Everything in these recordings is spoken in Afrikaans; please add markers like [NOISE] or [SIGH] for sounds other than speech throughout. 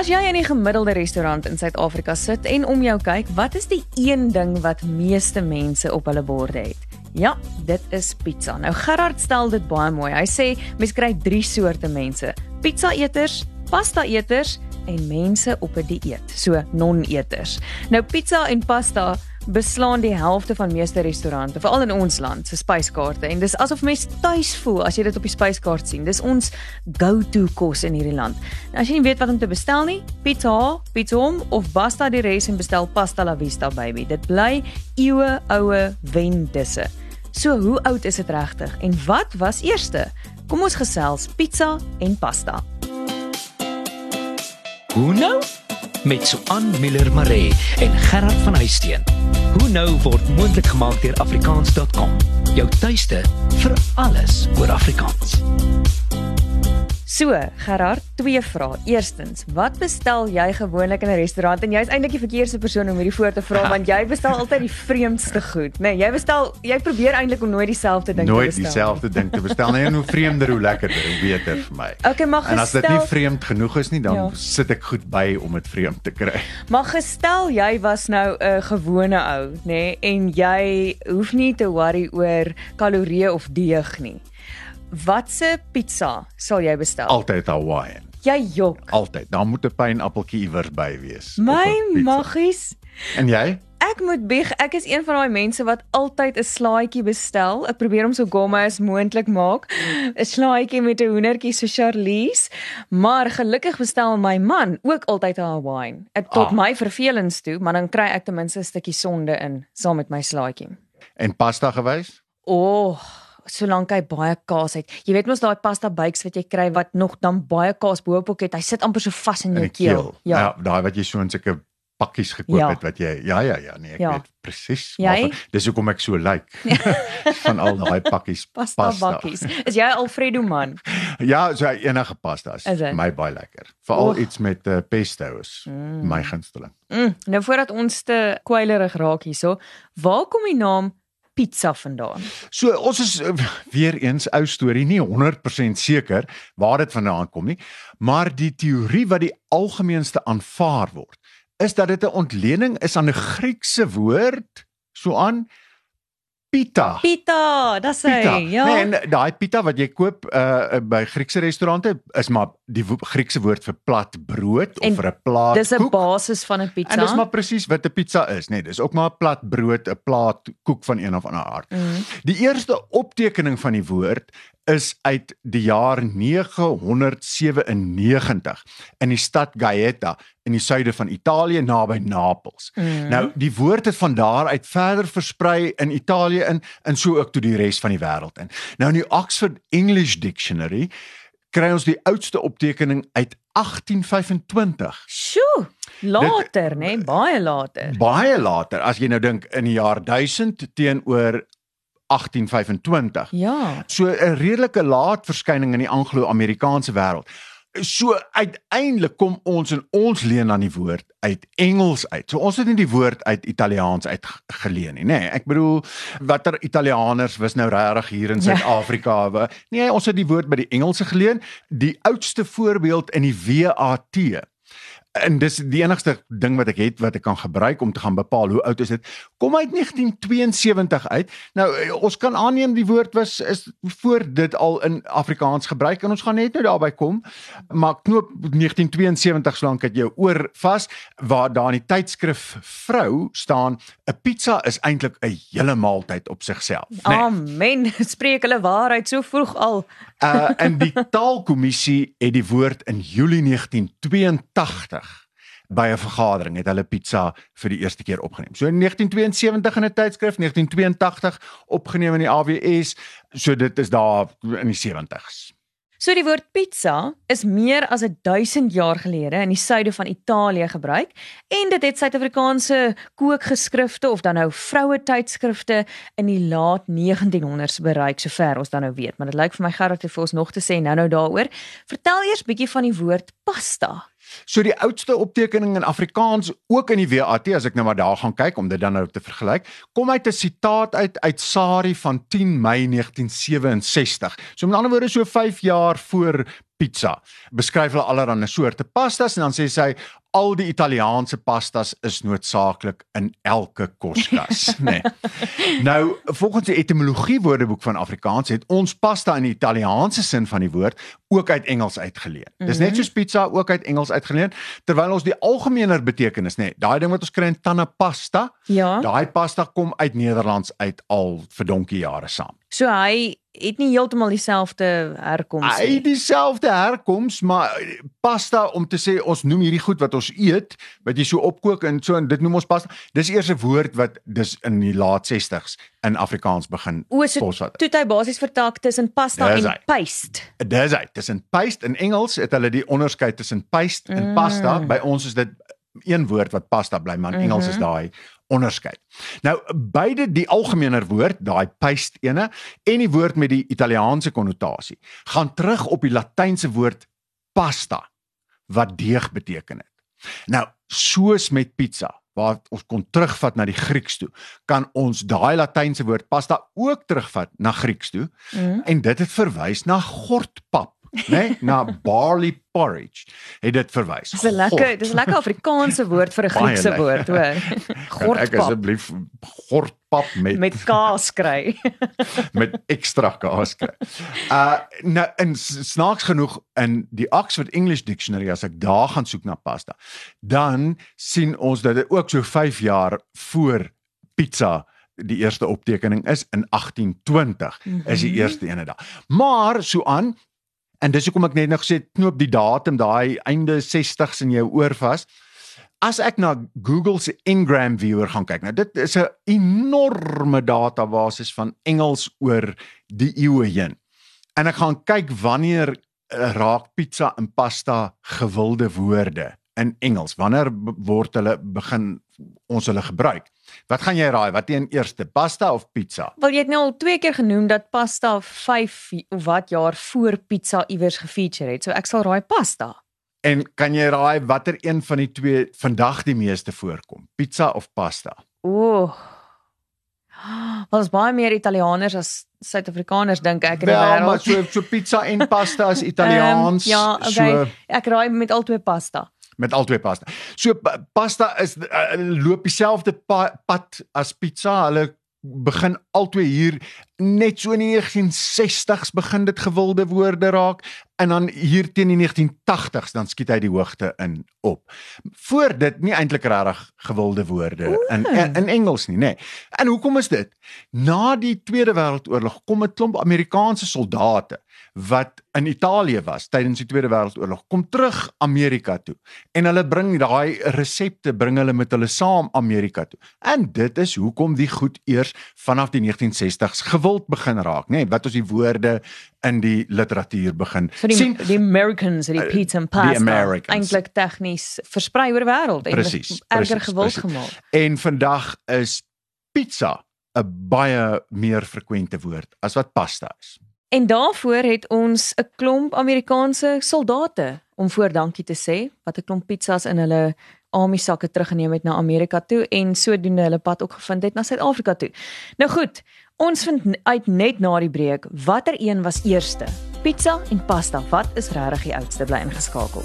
As jy in 'n gemiddelde restaurant in Suid-Afrika sit en om jou kyk, wat is die een ding wat meeste mense op hulle borde het? Ja, dit is pizza. Nou Gerard stel dit baie mooi. Hy sê mens kry 3 soorte mense: pizza-eters, pasta-eters en mense op 'n dieet, so non-eters. Nou pizza en pasta beslaan die helfte van meeste restaurante, veral in ons land, se spyskaarte en dis asof mens tuis voel as jy dit op die spyskaart sien. Dis ons go-to kos in hierdie land. Nou as jy nie weet wat om te bestel nie, pizza, hom of basta die res en bestel pasta la vista baby. Dit bly eeue oue wendisse. So hoe oud is dit regtig en wat was eerste? Kom ons gesels pizza en pasta. Hoe nou? Met Suan Miller Maree en Gerard van Huisteen. Hoe nou word moontlik gemaak deur afrikaans.com. Jou tuiste vir alles oor Afrikaans. So, Gerard, twee vrae. Eerstens, wat bestel jy gewoonlik in 'n restaurant? En jy's eintlik die verkeerde persoon om hierdie voor te vra want jy bestel altyd die vreemdste goed, né? Nee, jy bestel jy probeer eintlik om nooit dieselfde ding nooit te bestel. Nooit dieselfde ding te bestel nie. En hoe vreemder hoe lekkerder, hoe beter vir my. Okay, maar gestel, En as dit nie vreemd genoeg is nie, dan ja. sit ek goed by om dit vreemd te kry. Maar gestel jy was nou 'n gewone ou, né? Nee, en jy hoef nie te worry oor kalorieë of deeg nie. Watse pizza sal jy bestel? Altyd Hawaiian. Jy jok. Altyd. Daar moet 'n pynappeltjie iewers by wees. My maggies. En jy? Ek moet bieg, ek is een van daai mense wat altyd 'n slaaitjie bestel. Ek probeer hom so gomme as moontlik maak. 'n Slaaitjie met 'n hoendertjie so Charlies, maar gelukkig bestel my man ook altyd 'n Hawaiian. Ek tot ah. my vervelings toe, maar dan kry ek ten minste 'n stukkie sonde in saam met my slaaitjie. En pasta gewys? O, oh, solank hy baie kaas het. Jy weet mos daai pasta bakes wat jy kry wat nog dan baie kaas bo-op het. Hy sit amper so vas in jou in keel. keel. Ja, ja daai wat jy so in sulke pakkies gekoop ja. het wat jy ja ja ja nee ek ja. weet presies dis hoekom ek so lyk like, [LAUGHS] van al daai pakkies pasta, pasta bakkies is jy Alfredo man ja so enige pasta is, is my baie lekker veral oh. iets met uh, pesto is mm. my gunsteling mm. nou voordat ons te kwylerig raak hierso waar kom die naam pizza vandaan? So ons is uh, weer eens ou storie nie 100% seker waar dit vandaan kom nie, maar die teorie wat die algemeenste aanvaar word, is dat dit 'n ontlening is aan 'n Griekse woord, so aan pita. Pita, dis hy. Ja. Nee, en daai pita wat jy koop uh by Griekse restaurante is maar die Griekse woord vir plat brood of en vir 'n plaat koek. Dis 'n basis van 'n pizza. En dis maar presies wat 'n pizza is, nee, dis ook maar 'n plat brood, 'n plaat koek van een of ander aard. Mm. Die eerste optekening van die woord is uit die jaar 997 in die stad Gaeta in die suide van Italië naby Napels. Mm. Nou die woord het van daar uit verder versprei in Italië in en so ook tot die res van die wêreld in. Nou in die Oxford English Dictionary kry ons die oudste optekening uit 1825. Sjoe, later, né, nee, baie later. Baie later as jy nou dink in die jaar 1000 teenoor 1825. Ja. So 'n redelike laat verskyning in die Anglo-Amerikaanse wêreld. So uiteindelik kom ons in ons leen aan die woord uit Engels uit. So ons het nie die woord uit Italiaans uit geleen nie, nê. Nee, ek bedoel watter Italianers was nou regtig hier in ja. Suid-Afrika? Ja. Nee, ons het die woord by die Engelse geleen. Die oudste voorbeeld in die WAT en dis die enigste ding wat ek het wat ek kan gebruik om te gaan bepaal hoe oud is dit. Kom uit 1972 uit. Nou eh, ons kan aanneem die woord was is voor dit al in Afrikaans gebruik en ons gaan net nou daarby kom. Maar knoop 1972 solank het jou oor vas waar daar in die tydskrif vrou staan 'n pizza is eintlik 'n hele maaltyd op sigself nee. amen. [LAUGHS] Spreek hulle waarheid so vroeg al. Uh en die taalkommissie het die woord in Julie 1982 by 'n vergadering het hulle pizza vir die eerste keer opgeneem. So in 1972 in 'n tydskrif, 1982 opgeneem in die AWS, so dit is daar in die 70s. So die woord pizza is meer as 1000 jaar gelede in die suide van Italië gebruik en dit het Suid-Afrikaanse kookgeskrifte of dan nou vroue tydskrifte in die laat 1900s bereik sover ons dan nou weet, maar dit lyk vir my Gerard het vir ons nog te sê nou-nou daaroor. Vertel eers bietjie van die woord pasta. So die oudste optekening in Afrikaans ook in die WAT as ek nou maar daar gaan kyk om dit dan nou te vergelyk, kom uit 'n sitaat uit uit Sari van 10 Mei 1967. So met ander woorde so 5 jaar voor pizza. Beskryf hulle allerlei soorte pastas en dan sê sy al die Italiaanse pastas is noodsaaklik in elke koskas, [LAUGHS] nê. Nee. Nou, volgens die etimologie woordeboek van Afrikaans het ons pasta in die Italiaanse sin van die woord ook uit Engels uitgeleen. Mm -hmm. Dis net soos pizza ook uit Engels uitgeleen, terwyl ons die algemener betekenis, nê, nee, daai ding wat ons kry in tanne pasta, Ja. daai pasta kom uit Nederlands uit al vir donkie jare saam. So hy het nie heeltemal dieselfde herkoms Hy nie. dieselfde herkoms, maar pasta om te sê ons noem hierdie goed wat ons eet, wat jy so opkook en so en dit noem ons pasta. Dis eers 'n woord wat dis in die laat 60s in Afrikaans begin O, so posvat. toe hy basies vertaak tussen pasta Dis en hy. paste. Dis hy. Tussen paste in Engels het hulle die onderskeid tussen paste en pasta. Mm. By ons is dit een woord wat pasta bly, maar in Engels is Mhm. daai onderskeid. Nou beide die algemener woord, daai paste ene en die woord met die Italiaanse konnotasie, gaan terug op die Latynse woord pasta wat deeg beteken het. Nou, soos met pizza waar ons kon terugvat na die Grieks toe, kan ons daai Latynse woord pasta ook terugvat na Grieks toe Mm. en dit het verwys na gortpap, [LAUGHS] né? Nee? Na barley porridge het dit verwys. Dis 'n lekker, dis 'n lekker Afrikaanse woord vir [LAUGHS] 'n Griekse woord, hoor. Kan Ek [LAUGHS] Gortpap asseblief gortpap met met, kaas kry. met ekstra kaas kry. Uh nou in snaaks genoeg in die Oxford English Dictionary as ek daar gaan soek na pasta, dan sien ons dat dit ook so 5 jaar voor pizza die eerste optekening is in 1820 is die Mhm. eerste ene daar. Maar so aan en dis hoekom ek net nou gesê knoop die datum daai einde 60s in jou oor vas. As ek na Google se Ngram viewer gaan kyk, nou dit is 'n enorme database van Engels oor die eeue heen. En ek gaan kyk wanneer uh, raak pizza en pasta gewilde woorde in Engels. Wanneer word hulle begin ons hulle gebruik? Wat gaan jy raai? Wat teen eerste, pasta of pizza? Wel jy het nou al twee keer genoem dat pasta 5 of wat jaar voor pizza iewers gefeature het. So ek sal raai pasta. En kan jy raai watter een van die twee vandag die meeste voorkom? Pizza of pasta? Ooh. Wel is baie meer Italianers as Suid-Afrikaners dink ek in die Wel, maar wêreld. so so pizza en pasta is [LAUGHS] Italiaans. Ehm, ja, okay. So Ek raai met albei pasta. Met albei pasta. So pa- pasta is uh, loop dieselfde pa, pad as pizza. Hulle begin albei hier net so in die 1960s begin dit gewilde woorde raak en dan hier teen die 1980s dan skiet hy die hoogte in op. Voor dit nie eintlik regtig gewilde woorde in, in in Engels nie, nê. Nee. En hoekom is dit? Na die Tweede Wêreldoorlog kom 'n klomp Amerikaanse soldate wat in Italië was tydens die Tweede Wêreldoorlog kom terug Amerika toe en hulle bring daai resepte bring hulle met hulle saam Amerika toe. En dit is hoekom die goed eers vanaf die 1960s gewild begin raak, nê, nee, wat ons die woorde in die literatuur begin So die sien. die Americans het die Uh, pizza en pasta eintlik tegnies versprei oor die wêreld en Presies, dit erger presies, gewild presies. gemaak. En vandag is pizza 'n baie meer frekwente woord as wat pasta is. En daarvoor het ons 'n klomp Amerikaanse soldate om voor dankie te sê wat 'n klomp pizzas in hulle army sakke teruggeneem het na Amerika toe en sodoende hulle pad ook gevind het na Suid-Afrika toe. Nou goed, ons vind uit net na die breek watter een was eerste. Pizza en pasta, wat is regtig die oudste bly ingeskakel?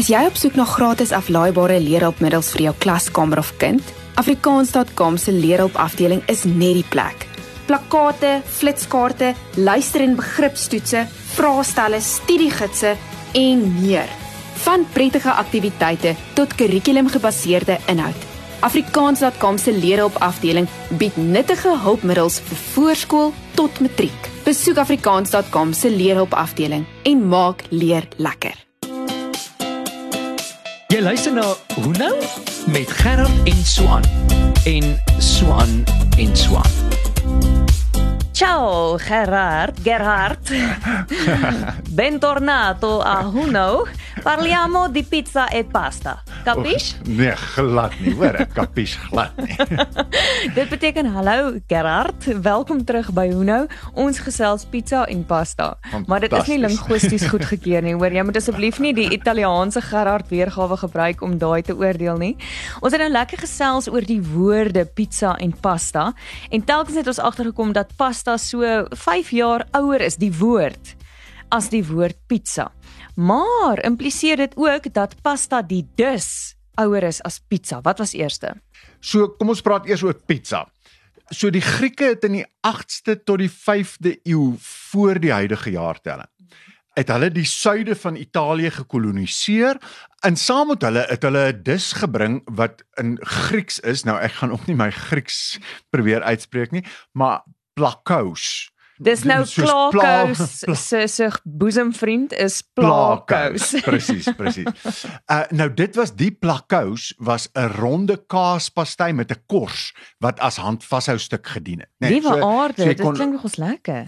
Is jy op soek na gratis aflaaibare leerhulpmiddels vir jou klaskamer of kind? Afrikaans.com se leerhulp afdeling is net die plek. Plakkate, flitskaarte, luister- en begripstoetse, vraestelle, studiegidse en meer. Van prettige aktiwiteite tot kurrikulumgebaseerde inhoud. Afrikaans.com se leerhulp afdeling bied nuttige hulpmiddels vir voorskool tot matriek. Besoek afrikaans.com se leerhulp afdeling en maak leer lekker. Jy luister na Hoe nou met Gerard en Swan en Swan en Swan. Ciao Gerard, Gerhard. [LAUGHS] [LAUGHS] Bentornato a Huno. Parliamo di pizza e pasta. Capish? Nee, glad nie, hoor, ek kapies glad nie. [LAUGHS] Dit beteken hallo Gerard, welkom terug by Huno. Ons gesels pizza en pasta. Maar dit is nie linguisties [LAUGHS] goedgekeur nie, hoor. Jy moet asseblief nie die Italiaanse Gerard weergawe gebruik om daai te oordeel nie. Ons het nou lekker gesels oor die woorde pizza en pasta en telkens het ons agtergekom dat pasta so 5 jaar ouer is die woord as die woord pizza. Maar impliseer dit ook dat pasta die dus ouer is as pizza. Wat was eerste? So kom ons praat eers oor pizza. So die Grieke het in die 8ste tot die 5de eeu voor die huidige jaartelling het hulle die suide van Italië gekoloniseer en saam met hulle het hulle 'n dis gebring wat in Grieks is. Nou ek gaan ook nie my Grieks probeer uitspreek nie, maar plakous. Dis nou Soos pla- Klakous se se boesemvriend is Plakous. Plakous. Presies, presies. Uh nou dit was die plakous was 'n ronde kaaspastei met 'n kors wat as handvashou stuk gedien het. Nee, Liewe so- aarde, so dit kon- klink nogals lekker.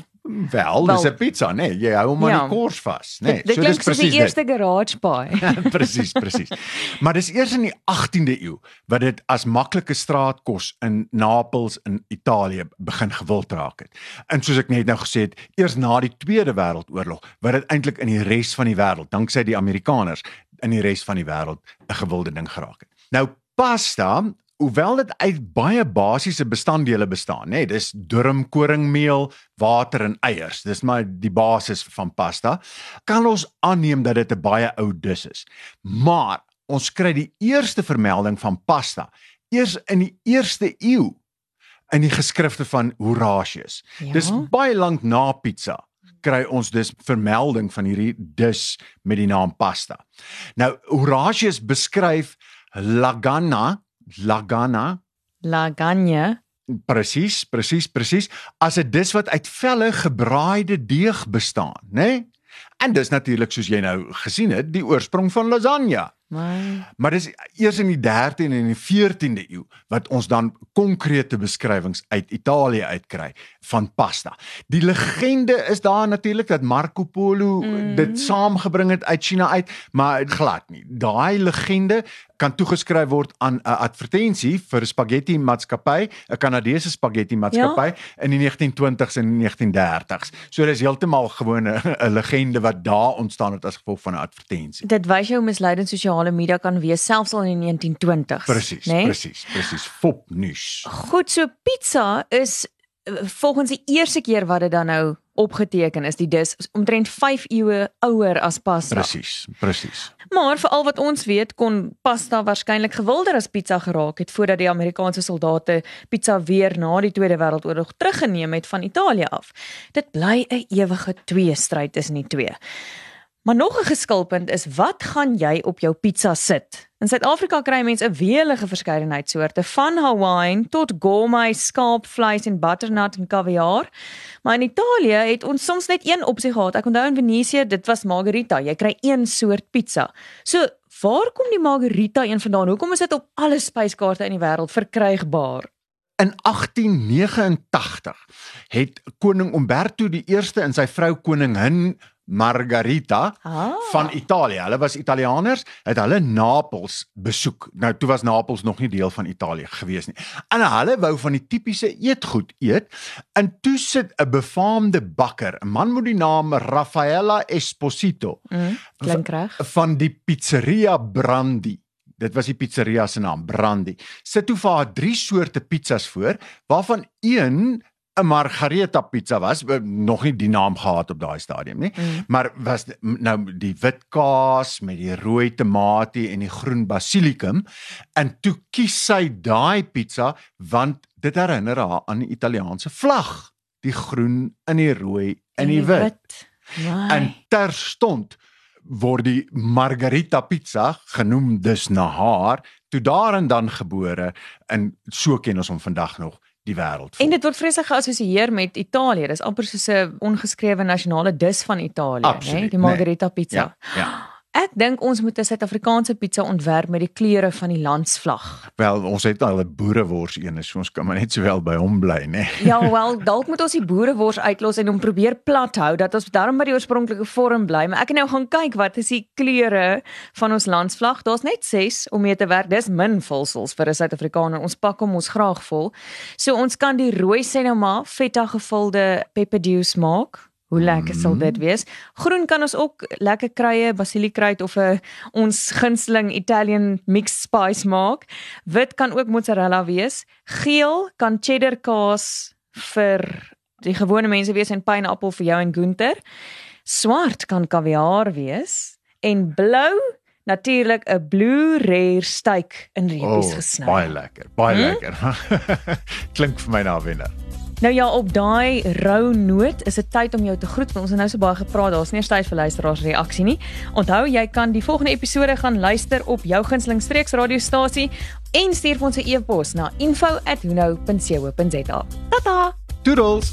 Wel, dis 'n pizza, nee, jy hou hom aan Ja. die kors vas, nee. dit dit klink soos die dit. eerste garage pie. [LAUGHS] presies, presies. Maar dis eers in die 18de eeu wat dit as maklike straatkos in Napels in Italië begin gewild raak het. En soos ek net nou gesê het, eers na die Tweede Wêreldoorlog wat dit eintlik in die res van die wêreld, danksy die Amerikaners, in die res van die wêreld 'n gewilde ding geraak het. Nou pasta Hoewel dit uit baie basiese bestanddele bestaan, nê, dis durm koringmeel, water en eiers. Dis maar die basis van pasta. Kan ons aanneem dat dit 'n baie ou dis is. Maar ons kry die eerste vermelding van pasta eers in die 1ste eeu in die geskrifte van Horatius. Ja. Dis baie lank na pizza kry ons dus vermelding van hierdie dis met die naam pasta. Nou Horatius beskryf lagana, lagana Lasagne. Presies, presies, presies. As 'n dis wat uit velle gebraaide deeg bestaan, né? Nee? En dis natuurlik soos jy nou gesien het, die oorsprong van lasagne. Maar Maar dis eers in die 13de en die 14de eeu wat ons dan konkrete beskrywings uit Italië uitkry van pasta. Die legende is daar natuurlik dat Marco Polo mm. dit saamgebring het uit China uit, maar glad nie. Daai legende kan toegeskryf word aan 'n advertensie vir 'n spaghetti maatskappy, 'n Kanadese spaghetti maatskappy ja? in die 1920s en 1930s. So dis heeltemal gewoon 'n legende wat daar ontstaan het as gevolg van 'n advertensie. dit wys jou hoe misleidend sosiale media kan wees selfs al in die 1920s. Presies, né? presies, presies. Fopnuus. Goed, so pizza is volgens die eerste keer wat dit dan nou opgeteken is, die dis is omtrent 5 eeue ouer as pasta. Presies, presies. Maar vir al wat ons weet, kon pasta waarskynlik gewilder as pizza geraak het voordat die Amerikaanse soldate pizza weer na die Tweede Wêreldoorlog teruggeneem het van Italië af. Dit bly 'n ewige tweestryd tussen die twee. Maar nog 'n geskilpunt is wat gaan jy op jou pizza sit? In Suid-Afrika kry mense 'n weelige verskeidenheid soorte van Hawaiian tot gourmet skaapvleis en butternut en kaviaar. Maar in Italië het ons soms net een opsie gehad. Ek onthou in Venesië, dit was margarita. Jy kry een soort pizza. So, waar kom die margarita een vandaan? Hoekom is dit op alle spyskaarte in die wêreld verkrygbaar? In 1889 het koning Umberto eerste en sy vrou koningin Margarita Ah. van Italië. Hulle was Italianers, het hulle Napels besoek. Nou toe was Napels nog nie deel van Italië gewees nie. En hulle wou van die tipiese eetgoed eet. En toe sit 'n befaamde bakker, 'n man met die naam Raffaella Esposito Mm, klink reg. van die pizzeria Brandi. Dit was die pizzeria se naam, Brandi. Sit toe vir haar drie soorte pizzas voor, waarvan een 'n margarita pizza was, nog nie die naam gehad op daai stadium nie, Mm. maar was nou die wit kaas met die rooi tamatie en die groen basilikum en toe kies sy daai pizza want dit herinner haar aan die Italiaanse vlag, die groen en die rooi en die wit. My. En terstond word die Margarita pizza genoem dus na haar, toe daar en dan gebore en so ken ons hom vandag nog die wêreld. En dit word vreeslik geassosieer met Italië. Dis amper soos 'n ongeskrewe nasionale dis van Italië, né? Die nee. margarita pizza. ja, ja. Ek dink ons moet 'n Suid-Afrikaanse pizza ontwerp met die kleure van die landsvlag. Wel, ons het al 'n boerewors een, so ons kan maar net sowel by hom bly, né? [LAUGHS] Ja, wel, dalk moet ons die boerewors uitlos en hom probeer plat hou dat ons darm by die oorspronklike vorm bly, maar ek het nou gaan kyk wat is die kleure van ons landsvlag. Daar's net 6 om mee te werk. Dis min vulsels vir 'n Suid-Afrikaner. Ons pak hom ons graag vol. So ons kan die rooi sê nou maar feta gevulde pepperdews maak. Hoe lekker sal dit wees? Groen kan ons ook lekker kruie, basiliekruid of 'n ons gunsteling Italian mixed spice maak. Wit kan ook mozzarella wees. Geel kan cheddar kaas vir die gewone mense wees en pineappel vir jou en Gunther. Swart kan kaviaar wees en blou natuurlik 'n blue rare steak in reepies Oh, gesny. baie lekker, baie Hm? lekker. [LAUGHS] Klink vir my na wenner. Nou ja, op daai rou noot is dit tyd om jou te groet. want Ons het nou so baie gepraat, daar's nie eers tyd vir luisteraars reaksie nie. Onthou, jy kan die volgende episode gaan luister op jou gunsteling streeksradiostasie en stuur ons 'n e-pos na info@hunou.co.za. Tata. Toodles.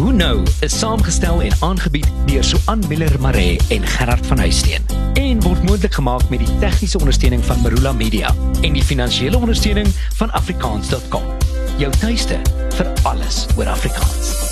Hoe nou is saamgestel en aangebied deur Suan Miller Maree en Gerard van Huisteen en word moontlik gemaak met die tegniese ondersteuning van Marula Media en die finansiële ondersteuning van afrikaans.com. Jou tuiste vir alles oor Afrikaans.